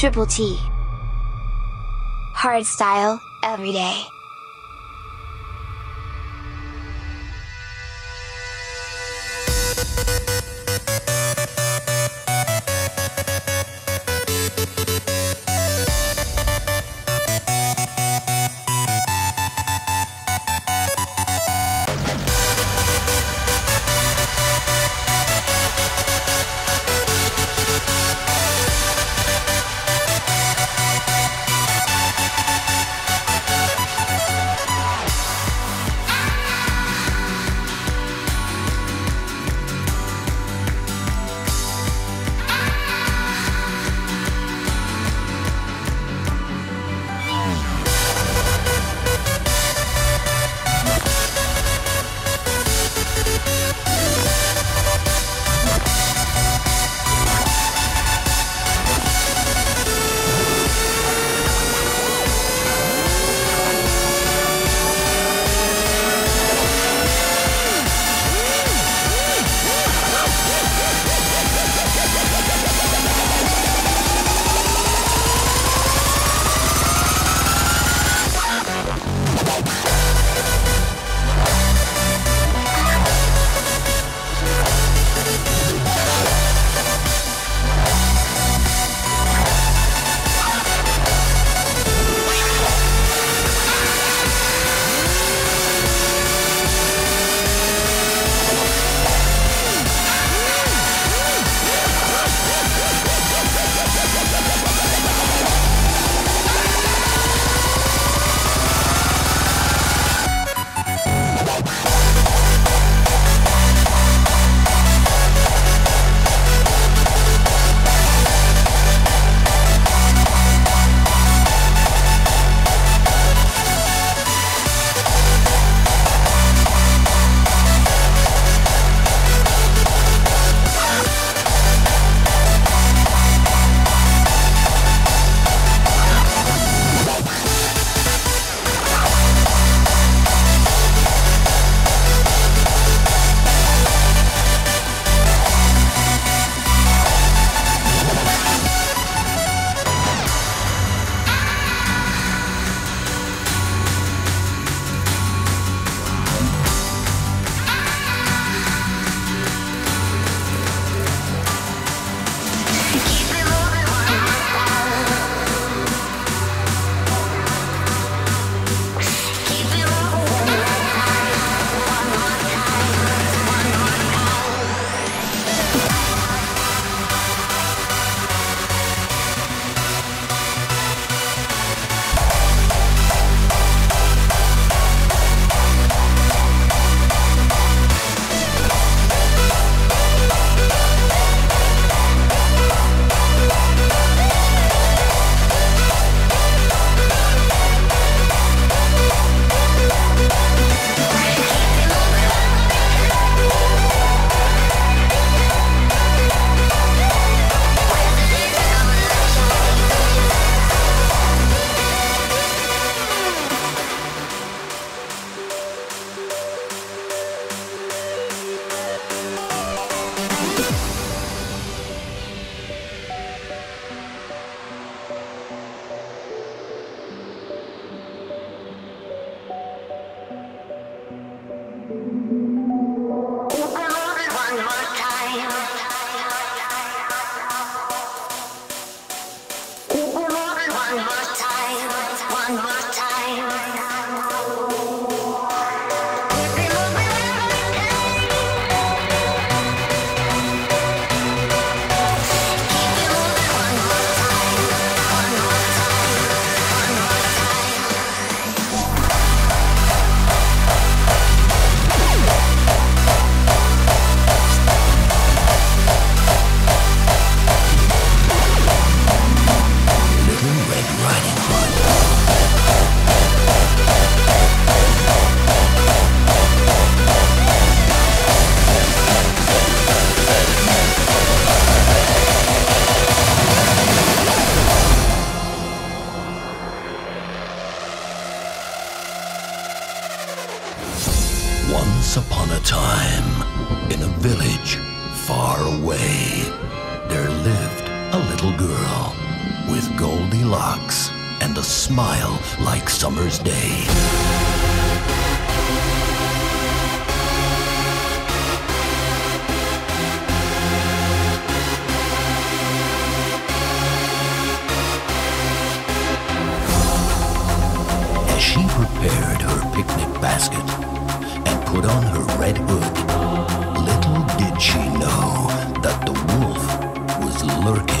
Triple T. Hard style, every day. basket and put on her red hood. Little did she know that the wolf was lurking.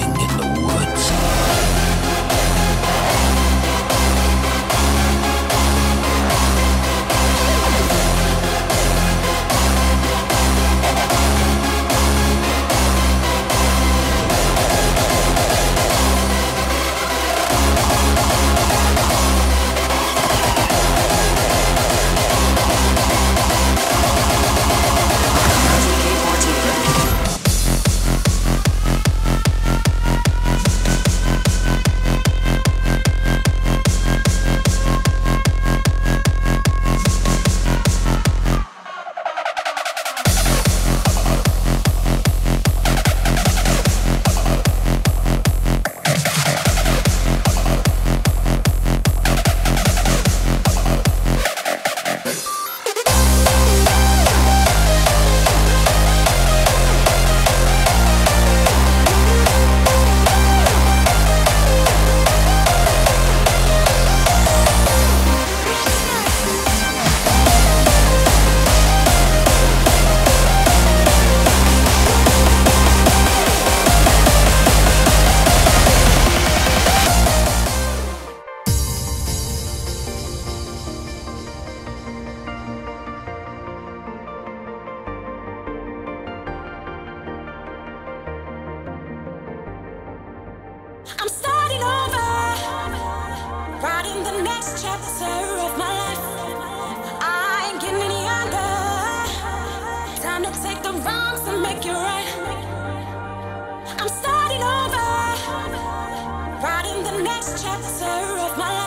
chapter of my life.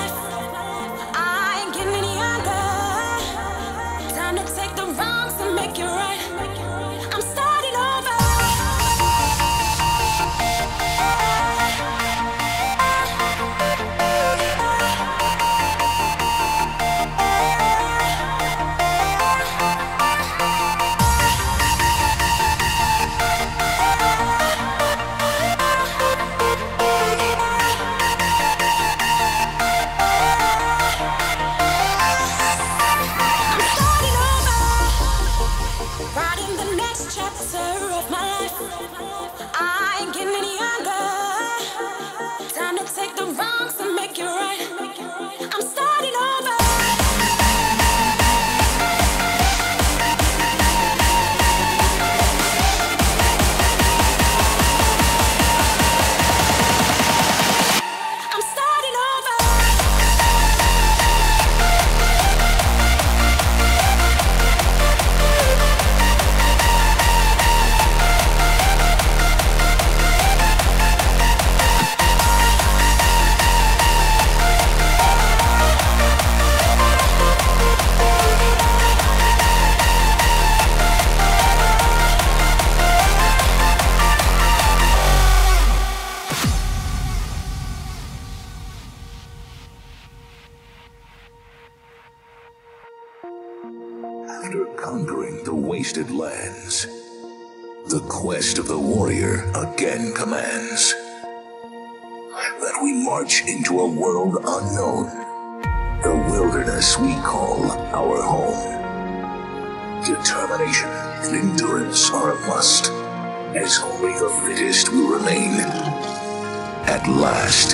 wilderness we call our home. Determination and endurance are a must, as only the fittest will remain. At last.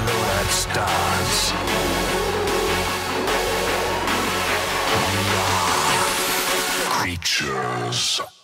red stars. Creatures.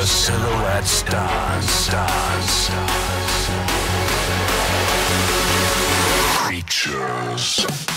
the silhouettes dance, dance, dance. Creatures.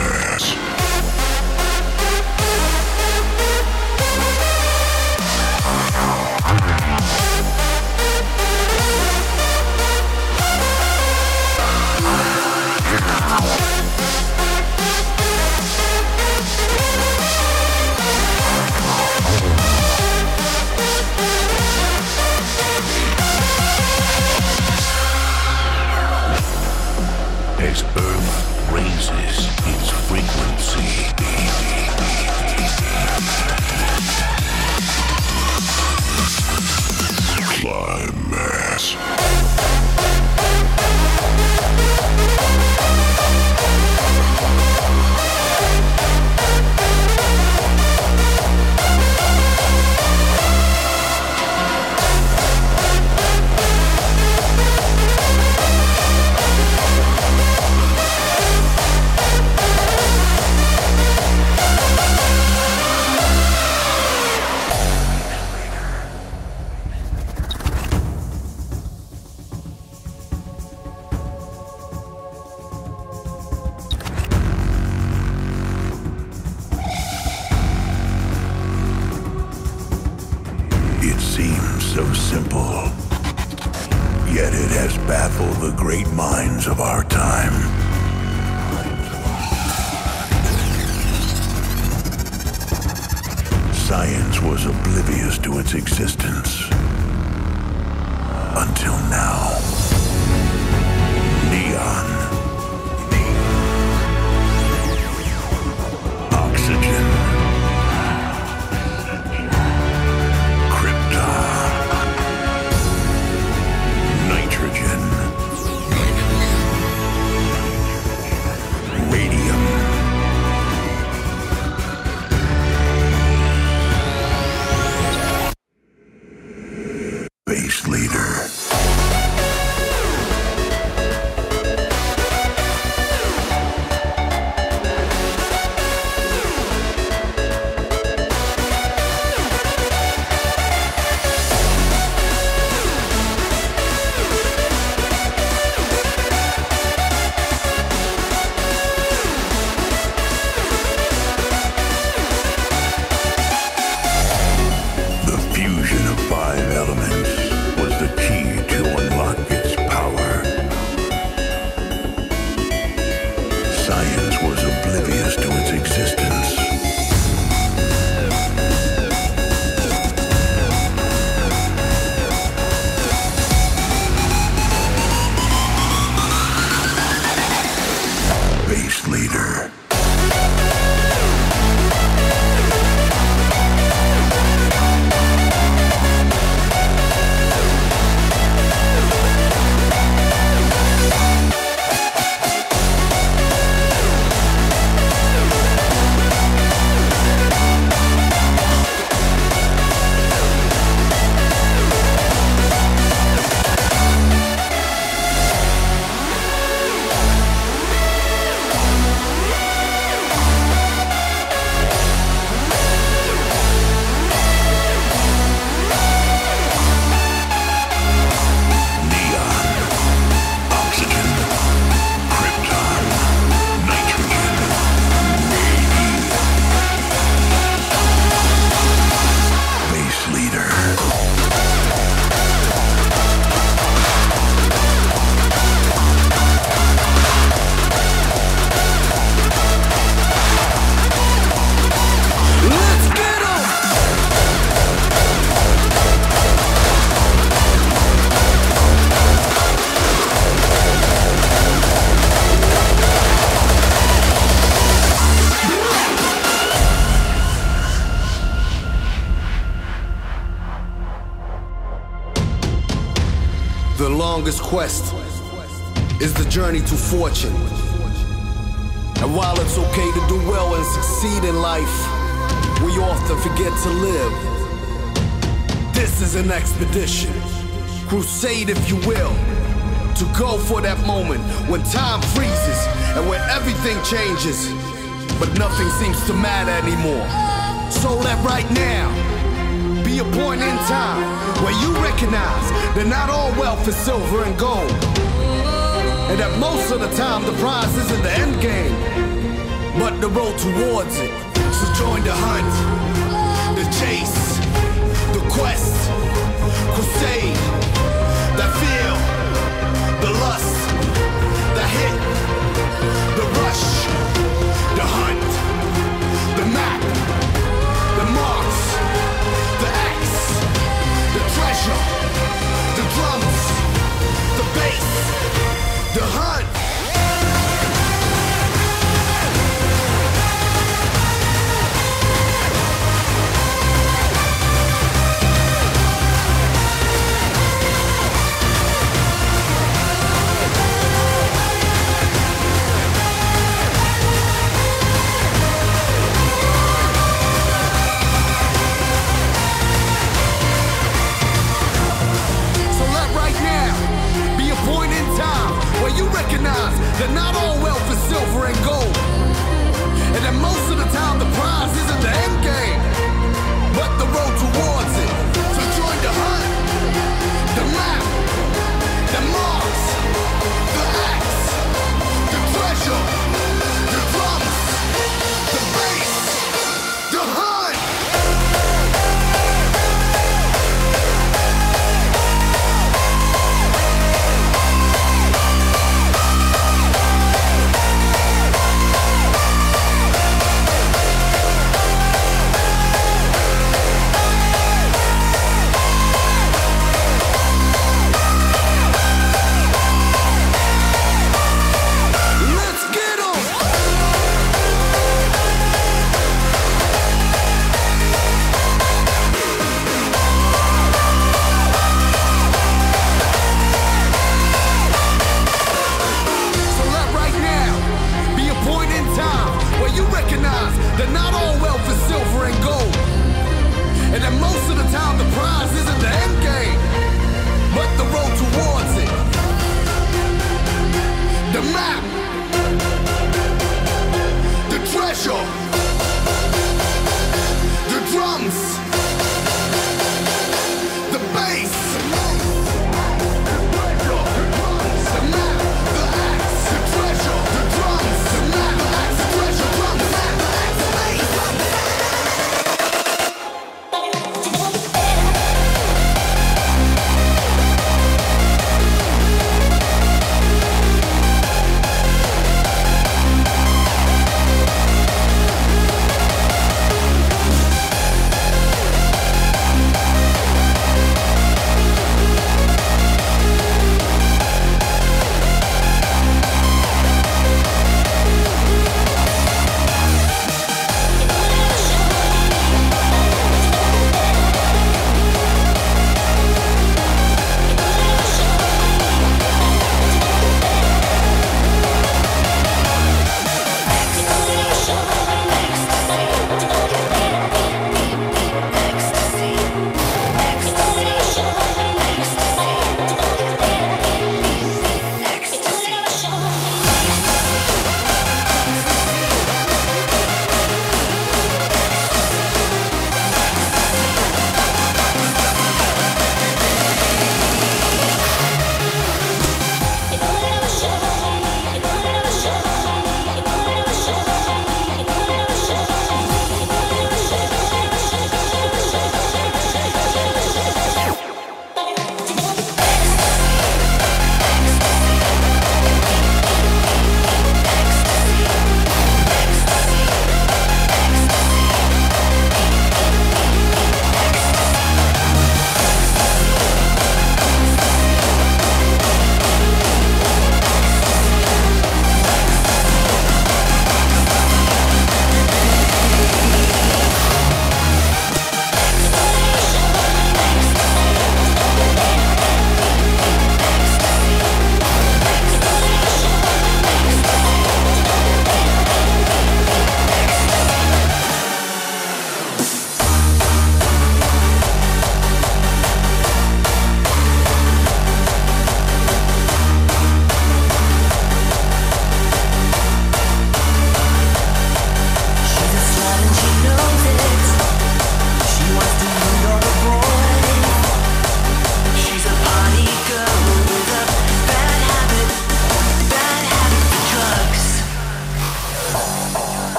Dumbass. Quest is the journey to fortune. And while it's okay to do well and succeed in life, we often forget to live. This is an expedition, crusade if you will, to go for that moment when time freezes and when everything changes, but nothing seems to matter anymore. So that right now a point in time where you recognize that not all wealth is silver and gold. And that most of the time the prize isn't the end game, but the road towards it. So join the hunt, the chase, the quest, crusade, that feel, the lust, the hit, the rush, the hunt, the map, bass,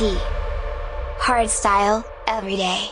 Hard style, every day.